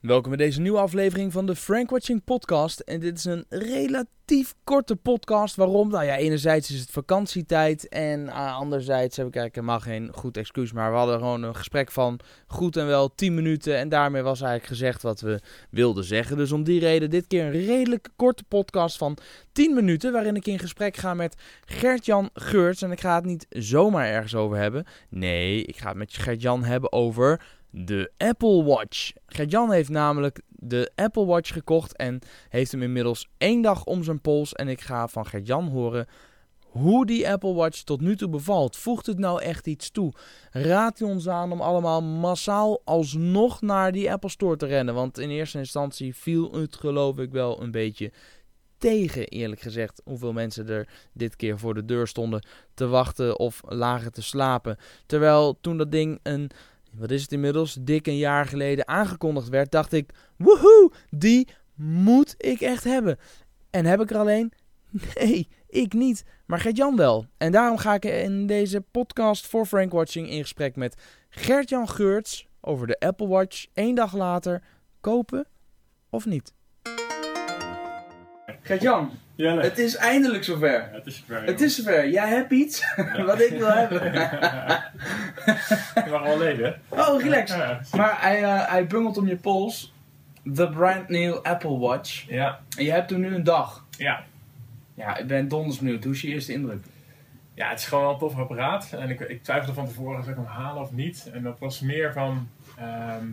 Welkom bij deze nieuwe aflevering van de Frank Watching Podcast. En dit is een relatief korte podcast. Waarom? Nou ja, enerzijds is het vakantietijd. En uh, anderzijds heb ik eigenlijk helemaal geen goed excuus. Maar we hadden gewoon een gesprek van goed en wel 10 minuten. En daarmee was eigenlijk gezegd wat we wilden zeggen. Dus om die reden dit keer een redelijk korte podcast van 10 minuten. Waarin ik in gesprek ga met Gert-Jan Geurts. En ik ga het niet zomaar ergens over hebben. Nee, ik ga het met Gert-Jan hebben over de Apple Watch. Gert-Jan heeft namelijk de Apple Watch gekocht en heeft hem inmiddels één dag om zijn pols. En ik ga van Gert-Jan horen hoe die Apple Watch tot nu toe bevalt. Voegt het nou echt iets toe? Raadt hij ons aan om allemaal massaal alsnog naar die Apple Store te rennen? Want in eerste instantie viel het geloof ik wel een beetje tegen, eerlijk gezegd, hoeveel mensen er dit keer voor de deur stonden te wachten of lagen te slapen. Terwijl toen dat ding een wat is het inmiddels, dik een jaar geleden aangekondigd werd, dacht ik, woehoe, die moet ik echt hebben. En heb ik er alleen? Nee, ik niet, maar Gert-Jan wel. En daarom ga ik in deze podcast voor Frank Watching in gesprek met Gert-Jan Geurts over de Apple Watch één dag later kopen of niet. Gert-Jan, Jelle. het is eindelijk zover. Ja, het is zover. Het is zover. Jij hebt iets wat ik wil hebben. Je mag wel leden. Oh, relax. Ja. Maar hij, eh, hij bungelt om je pols. The brand new Apple Watch. Ja. En je hebt hem nu een dag. Ja. Ja, ik ben donders benieuwd. Hoe is je eerste indruk? ja, het is gewoon wel een tof apparaat. En ik, ik twijfelde van tevoren of ik hem halen of niet. En dat was meer van... ehm,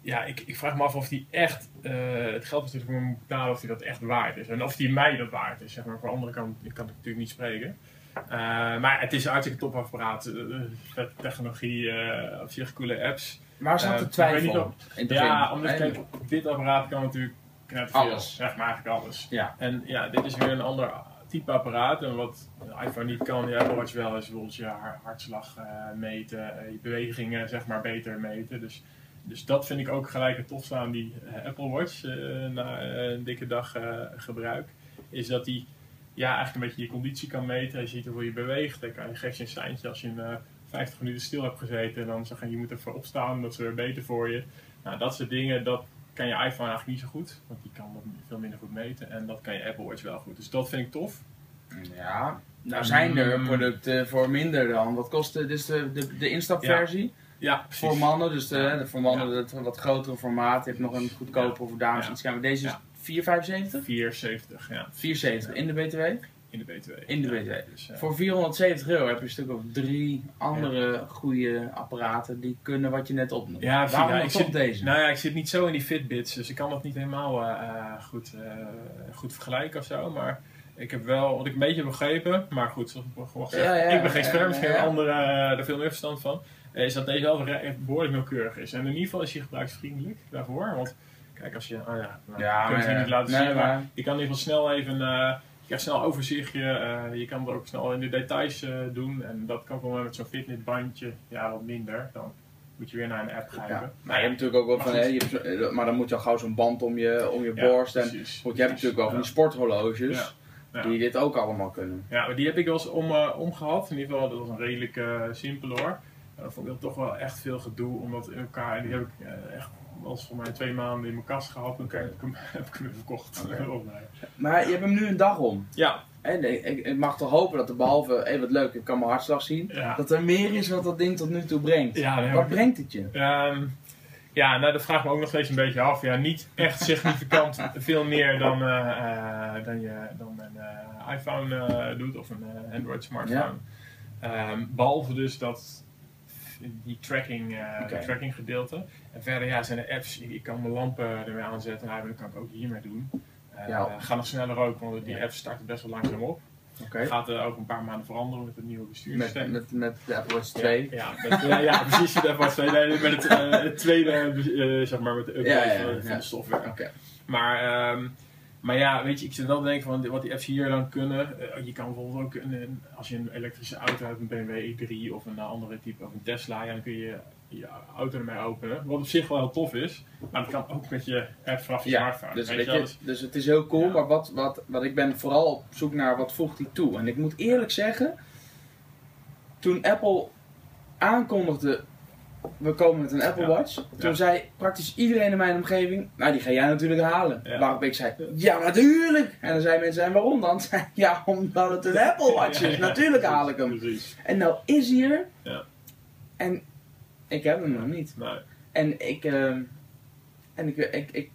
ja, ik, ik vraag me af of die echt... eh, het geld dat ik moet betalen, of die dat echt waard is. En of die mij dat waard is. Zeg maar. Voor de andere kant ik kan ik natuurlijk niet spreken. Eh, maar het is een hartstikke top apparaat. Eh, vette technologie, op zich coole apps. Waar zat de twijfel? niet? Ja, omdat kijk, dit apparaat kan natuurlijk. Alles. Zeg maar eigenlijk alles. Ja. En ja, dit is weer een ander type apparaat. En wat de iPhone niet kan, die Apple Watch wel, is bijvoorbeeld je har- hartslag meten, je bewegingen zeg maar beter meten. Dus, dus dat vind ik ook gelijk het tofste aan die eh, Apple Watch eh, na eh, een dikke dag eh, gebruik. Is dat die ja, eigenlijk een beetje je conditie kan meten. Je ziet hoeveel je beweegt. Dan kan je, geeft je een seintje als je een, eh, 50 minuten stil hebt gezeten. Dan zeg je, je moet even opstaan, dat is weer beter voor je. Nou, dat soort dingen, dat kan je iPhone eigenlijk niet zo goed. Want die kan dat veel minder goed meten. En dat kan je Apple Watch wel goed. Dus dat vind ik tof. Ja, nou zijn er Mm. producten voor minder dan. Wat kost de, dus de, de, de instapversie? Ja, precies. Voor mannen, dus de, Ja. de- voor mannen Ja. het wat grotere formaat. Je hebt nog een goedkoper voor dames Ja. iets. Maar deze is Ja. 4,75? 4,70 ja, 4,70 in de BTW? in de BTW. In de Ja, BTW. Dus, ja. Voor 470 euro heb je een stuk of drie andere goede apparaten die kunnen wat je net opnoemt. Ja. Waarom Ja, dan ik zit- deze? Nou ja, ik zit niet zo in die Fitbits, dus ik kan dat niet helemaal eh, eh, goed, eh, goed vergelijken of zo. Maar ik heb wel, wat ik een beetje heb begrepen, maar goed, zoals ik gezegd, Ja, ja, ik ben geen ja, ja, geen ja. andere eh, er veel meer verstand van. Is dat deze wel behoorlijk nauwkeurig is. En in ieder geval is hij gebruiksvriendelijk daarvoor. Want kijk, als je, oh ja, nou, Ja, ik kan het niet ja. laten Nee, zien, maar je kan in ieder geval snel even, eh, je krijgt snel overzichtje. eh, je kan er ook snel in de details eh, doen. En dat kan gewoon met zo'n fitnessbandje, ja, wat minder. Dan moet je weer naar een app grijpen. Ja. Maar je hebt natuurlijk ook wel van, hè, je hebt zo- maar dan moet je al gauw zo'n band om je, om je Ja, borst. En, precies, goed, je hebt precies. natuurlijk wel van die sporthorloges Ja. Ja. die dit ook allemaal kunnen. Ja, maar die heb ik wel eens om, eh, omgehad. In ieder geval, dat was een redelijk simpel hoor. En dan vond ik dat toch wel echt veel gedoe om dat in elkaar. En die heb ik eh, echt eens voor mij twee maanden in mijn kast gehad. Toen heb ik hem, heb ik hem weer verkocht. Maar je hebt hem nu een dag om. Ja, En ik, ik, ik mag toch hopen dat er behalve, hé wat leuk, ik kan mijn hartslag zien, ja. dat er meer is wat dat ding tot nu toe brengt. Ja, nee, Wat brengt het je? Ehm, ja, nou dat vraagt me ook nog steeds een beetje af. Ja, niet echt significant veel meer dan, eh, eh, dan, je, dan een iPhone doet of een Android smartphone. Ehm, behalve dus dat die tracking, eh, tracking gedeelte. En verder ja, zijn er apps, ik, kan mijn lampen ermee aanzetten, nou, dat kan ik ook hiermee doen. Eh Ja. Ga nog sneller ook, want die Ja. apps starten best wel langzaam op. Oké. Gaat er ook een paar maanden veranderen met het nieuwe Met, bestuurssysteem. met, met de Apple Watch 2. Ja, ja, met, ja, ja precies. Met, Apple Watch 2. Nee, met het, eh, het tweede, eh, zeg maar, met de update Ja, ja, ja, van, de software. Oké. Maar, ehm, maar ja, weet je, ik zit wel te denken van wat die apps hier dan kunnen. eh, je kan bijvoorbeeld ook, een, als je een elektrische auto hebt, een BMW i3 of een andere type, of een Tesla, ja, dan kun je je auto ermee openen. Wat op zich wel heel tof is, maar dat kan ook met je app vanaf je Ja, smartphone. dus, weet je je, dus het is heel cool, Ja. maar wat, wat, wat ik ben vooral op zoek naar wat voegt hij toe. En ik moet eerlijk zeggen, toen Apple aankondigde we komen met een Apple Ja. Watch. Toen Ja. zei praktisch iedereen in mijn omgeving, nou die ga jij natuurlijk halen. Ja. Waarop ik zei, ja natuurlijk. En dan zei mensen, en waarom dan? Ja, omdat het een Apple Watch is. Natuurlijk haal ik hem. Precies. En nou is hij er. Ja. En ik heb hem nog niet. Nee. En ik, ehm, en ik, ik, ik,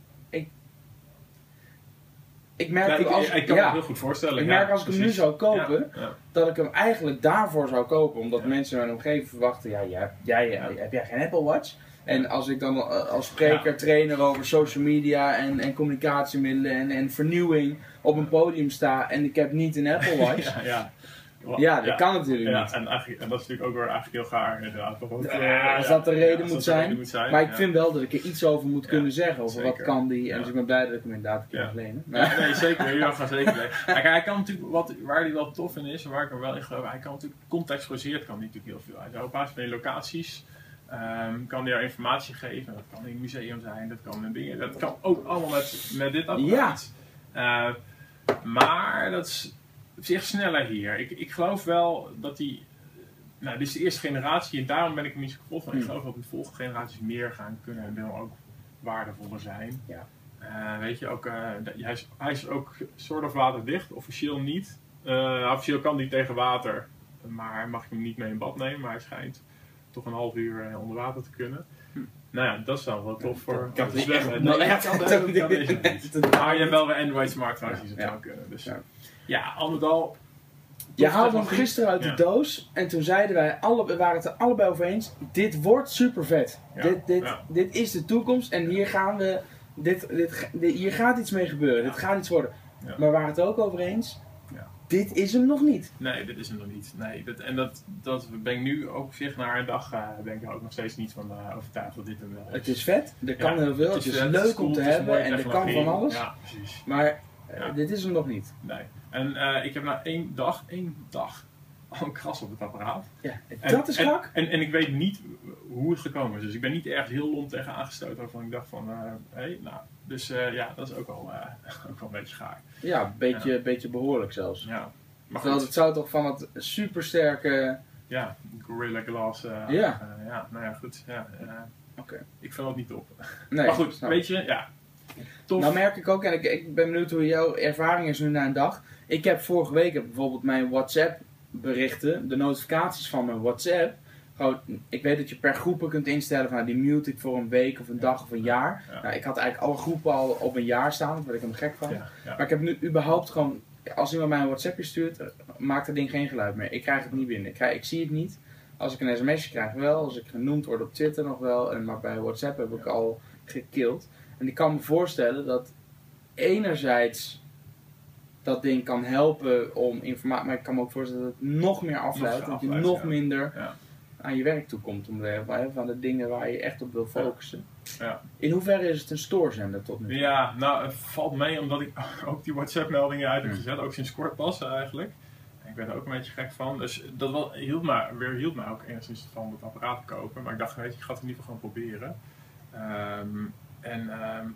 ik, merk Ja, ook ik, als, ik kan ja, me heel goed voorstellen. ik ja, merk als ik hem nu zou kopen, dat ik hem eigenlijk daarvoor zou kopen. Omdat mensen in mijn omgeving verwachten, ja, jij, jij, heb jij geen Apple Watch? En als ik dan eh, als spreker, trainer over social media en, en communicatiemiddelen en, en vernieuwing op een podium sta en ik heb niet een Apple Watch. Ja, ja. ja, dat kan natuurlijk Ja, niet. en, en dat is natuurlijk ook weer eigenlijk heel gaar inderdaad. Ja, als dat de reden moet dat zijn. reden moet zijn. Maar ik ja. vind wel dat ik er iets over moet Ja, kunnen zeggen. Over wat kan die. En Ja. dus ik ben blij dat ik hem inderdaad een keer Ja. mag lenen. Ja, nee, zeker. Ja, ga zeker. Kijk, hij kan natuurlijk, wat, waar hij wel tof in is, en waar ik er wel in geloof, hij kan natuurlijk contextualiseerd kan hij natuurlijk heel veel. Hij zou op basis van je locaties, ehm, kan hij jou informatie geven. Dat kan in een museum zijn, dat kan in dingen. Dat kan ook allemaal met, met dit apparaat. Eh, maar dat is zich sneller hier. Ik, ik geloof wel dat die. Nou, dit is de eerste generatie en daarom ben ik er niet zo kapot van. Ik Hmm. geloof dat de volgende generaties meer gaan kunnen en dan ook waardevoller zijn. Ja. Eh, weet je, ook, eh, hij, is, hij is ook soort of waterdicht, officieel niet. Eh, officieel kan die tegen water, maar mag je hem niet mee in bad nemen. Maar hij schijnt toch een half uur onder water te kunnen. Hm. Nou ja, dat is dan wel tof voor. kan niet. Dat- Maar je hebt wel weer Android smartphones die het Ja. kunnen. Dus Ja. Ja, al met al. Je haalde hem gisteren uit de doos. En toen zeiden wij, alle, we waren het er allebei over eens. Dit wordt super vet. Dit, dit, dit is de toekomst. En hier gaan we. Dit, dit, dit- hier gaat iets mee gebeuren. Dit gaat iets worden. Maar we waren het ook over eens. Dit is hem nog niet. Nee, dit is hem nog niet. Nee, dat, en dat, dat ben ik nu ook op zich na een dag eh, ben ik er ook nog steeds niet van eh, overtuigd dat dit hem wel is. Het is vet. Er kan Ja, heel veel. Het is, leuk cool, om te hebben. En er kan van alles. Ja, precies. Maar eh, Ja. dit is hem nog niet. Nee. En eh, ik heb na één dag, één dag, al een kras op het apparaat. Ja, En- dat is krak. En, en ik weet niet hoe het gekomen is. Dus ik ben niet ergens heel lomp tegen aangestoten waarvan ik dacht van, hé, hey, nou. Dus eh, ja, dat is ook wel, eh, ook wel een beetje gaar. Ja, een beetje, beetje behoorlijk zelfs. Ja. Maar Terwijl goed, het zou toch van het supersterke... ja, Gorilla Glass. eh, Ja. eh, ja, nou ja, goed. Ja, eh, Oké. ik vind dat niet op. Nee, maar goed, weet je, ja. Tof. Nou merk ik ook, en ik, ik ben benieuwd hoe jouw ervaring is nu na een dag. Ik heb vorige week heb bijvoorbeeld mijn WhatsApp berichten, de notificaties van mijn WhatsApp. Gewoon, ik weet dat je per groepen kunt instellen van nou, die mute ik voor een week of een dag of een jaar. Ja. Nou, ik had eigenlijk alle groepen al op een jaar staan, daar werd ik hem gek van. ja, ja. Maar ik heb nu überhaupt gewoon, als iemand mij een WhatsAppje stuurt, eh, maakt dat ding geen geluid meer. Ik krijg het niet binnen. Ik, krijg, ik zie het niet. Als ik een sms'je krijg wel, als ik genoemd word op Twitter nog wel, en, maar bij WhatsApp heb ik al gekild. En ik kan me voorstellen dat enerzijds dat ding kan helpen om informatie, maar ik kan me ook voorstellen dat het nog meer afleidt, dat je nog ja. minder Ja. aan je werk toekomt om de, van de dingen waar je echt op wil focussen. Ja. In hoeverre is het een stoorzender tot nu toe? Ja, nou, het valt mee omdat ik ook die WhatsApp-meldingen uit heb Hmm. gezet, ook sinds kort pas eigenlijk. Ik ben er ook een beetje gek van. Dus dat wel, hield me, weer hield me ook enigszins van het apparaat te kopen. Maar ik dacht, weet je, ik ga het in ieder geval gewoon proberen. Ehm, en ehm,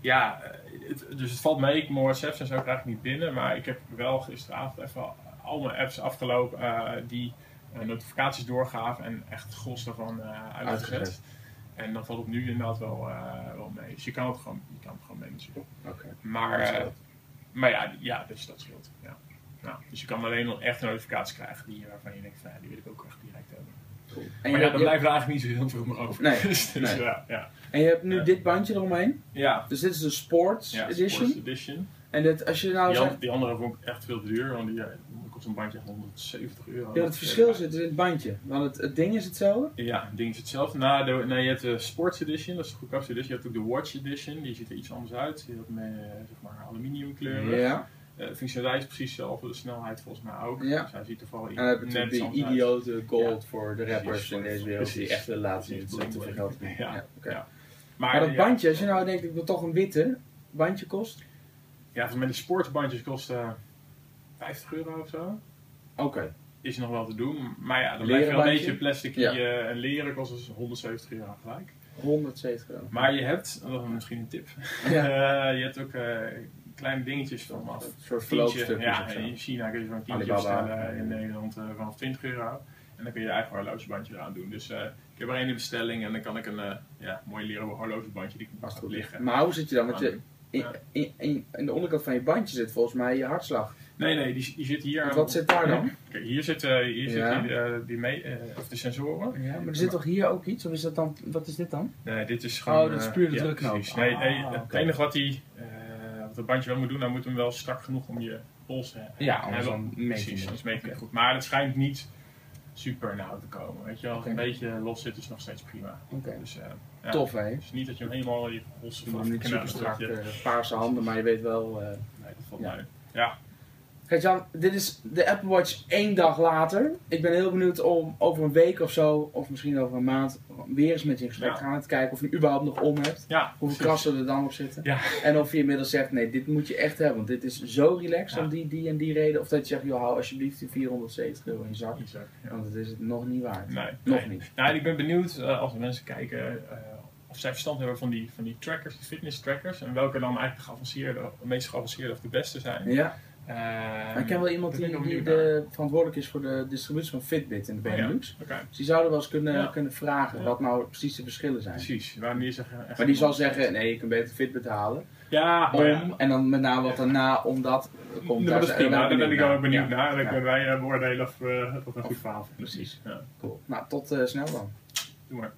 ja, het, dus het valt mee. Ik mijn WhatsApps en zo krijg ik niet binnen. Maar ik heb wel gisteravond even al mijn apps afgelopen eh, die eh, notificaties doorgaven. En echt gros daarvan eh uitgezet. En dan valt het nu inderdaad wel, eh, wel mee. Dus je kan het gewoon, je kan het gewoon managen. Oké. Maar, eh, maar ja, ja dus dat scheelt. Ja. Nou, dus je kan alleen nog echt een notificatie krijgen die, waarvan je denkt, van, ja, die wil ik ook echt direct hebben. En maar ja, dan blijft er eigenlijk niet zo heel veel meer over. Nee, dus, dus nee. ja, ja. en je hebt nu Ja. dit bandje eromheen. Ja, Dus dit is de Sports ja Edition. Sports Edition. En dit, als je nou Die, zegt, die andere vond ik echt veel te duur, want die, eh, kost een bandje echt 170 euro. ja, het verschil zit in het bandje. Want het, het ding is hetzelfde. Ja, het ding is hetzelfde. Nou, de, nee, je hebt de Sports Edition, dat is de goedkoopste edition. Je hebt ook de Watch Edition, die ziet er iets anders uit. Die heeft met zeg maar aluminium kleuren. Ja. Eh, de functionaliteit is precies hetzelfde, de snelheid volgens mij ook. Ja. Dus hij ziet er vooral En je natuurlijk die idiote gold voor de rappers Precies, in deze wereld. Die echt Precies, dat ze te bling. Ja. Ja. Maar dat bandje, als je nou denkt, ik wil toch een witte bandje kost. Ja, mij die sportsbandjes kosten 50 euro of zo. Oké. Is nog wel te doen. Maar ja, dan blijf je wel een beetje plastic Ja. eh, en leren kost dus 170 euro gelijk. 170 euro. Maar je hebt, dat is misschien een tip, Ja. Eh, je hebt ook eh, kleine dingetjes vanaf Een soort tientje. verloopstukjes Ja, in China kun je zo'n tientje Alibaba. bestellen, in Nederland eh, vanaf 20 euro. En dan kun je je eigen horlogebandje eraan doen. Dus eh, ik heb er één in bestelling en dan kan ik een eh, ja, mooi leren horlogebandje die ik het goed liggen. ligt. Maar hoe zit je dan? Want je, in, in, in, in de onderkant van je bandje zit volgens mij je hartslag. Nee, nee, die, die zit hier. Want wat zit daar dan? Kijk, hier zitten hier Ja. zit die, eh, die mee, of de sensoren. Ja, maar er zit toch hier ook iets? Of is dat dan, wat is dit dan? Nee, dit is gewoon... Oh, dit is puur de precies. Nee, nee, Ah, het oké. enige wat hij eh, wat het bandje wel moet doen, dan moet hem wel strak genoeg om je pols te hebben. Ja, anders dan meet Precies, anders meet goed. Maar het schijnt niet super nauw te komen. Weet je wel, een beetje los zit is nog steeds prima. Oké. Dus, eh, ja. Tof hè? Dus niet dat je hem helemaal je pols vast niet super strak dat je- eh, paarse handen, maar je weet wel... eh, Nee, dat valt Ja. Ja, Kijk Jan, dit is de Apple Watch één dag later. Ik ben heel benieuwd om over een week of zo, of misschien over een maand, weer eens met je in gesprek Ja. te gaan. Te kijken of je hem überhaupt nog om hebt. ja Hoeveel krassen er dan op zitten. Ja. En of je inmiddels zegt, nee, dit moet je echt hebben. Want dit is zo relaxed om die, die en die reden. Of dat je zegt, joh, hou alsjeblieft die 470 euro in je zak. Want het is het nog niet waard. Nee, Nog nee. niet. Nou, ik ben benieuwd eh, als mensen kijken eh, of zij verstand hebben van die, van die trackers, die fitness trackers. En welke dan eigenlijk de geavanceerde, de meest geavanceerde of de beste zijn. Ja, Eh, maar ik ken wel iemand die, die de, verantwoordelijk is voor de distributie van Fitbit in de Oh ja. Benelux. naar. Oké, Dus die zouden wel eens kunnen, Ja. kunnen vragen Ja. wat nou precies de verschillen zijn. precies. Waarom die zeggen, Maar die zal zeggen, nee, je kunt beter Fitbit halen. ja, Om, ja. en dan met name wat daarna, omdat... er Komt dat is prima, daar ben ik wel benieuwd Ja. naar. En dan Ja. kunnen wij eh, beoordelen of eh, dat een goed verhaal. Precies. Ja, Cool. Nou, tot eh, snel dan. doe maar.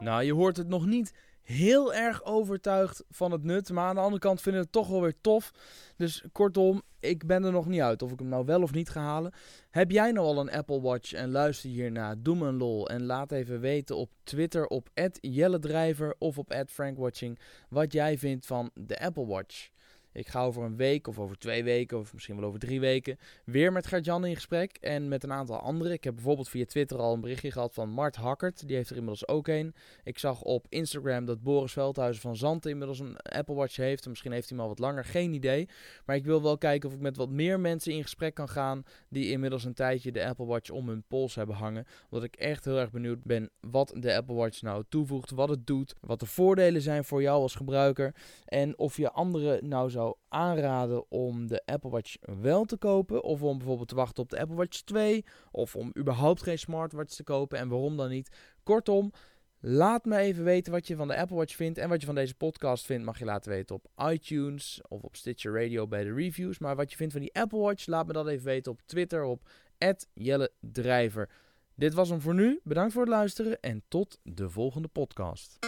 Nou, je hoort het nog niet heel erg overtuigd van het nut. Maar aan de andere kant vind ik het toch wel weer tof. Dus kortom, ik ben er nog niet uit of ik hem nou wel of niet ga halen. Heb jij nou al een Apple Watch en luister hiernaar? Doe me een lol en laat even weten op Twitter op @jelledrijver of op @frankwatching wat jij vindt van de Apple Watch. Ik ga over een week of over twee weken of misschien wel over drie weken weer met Gert-Jan in gesprek en met een aantal anderen. Ik heb bijvoorbeeld via Twitter al een berichtje gehad van Mart Hakkert. Die heeft er inmiddels ook een. Ik zag op Instagram dat Boris Veldhuizen van Zanten inmiddels een Apple Watch heeft. En misschien heeft hij hem al wat langer, geen idee. Maar ik wil wel kijken of ik met wat meer mensen in gesprek kan gaan die inmiddels een tijdje de Apple Watch om hun pols hebben hangen. Omdat ik echt heel erg benieuwd ben wat de Apple Watch nou toevoegt, wat het doet, wat de voordelen zijn voor jou als gebruiker. En of je anderen nou zou aanraden om de Apple Watch wel te kopen. Of om bijvoorbeeld te wachten op de Apple Watch 2. Of om überhaupt geen smartwatch te kopen en waarom dan niet. Kortom, laat me even weten wat je van de Apple Watch vindt. En wat je van deze podcast vindt mag je laten weten op iTunes of op Stitcher Radio bij de reviews. Maar wat je vindt van die Apple Watch, laat me dat even weten op Twitter op Jelle Drijver. Dit was hem voor nu. Bedankt voor het luisteren en tot de volgende podcast.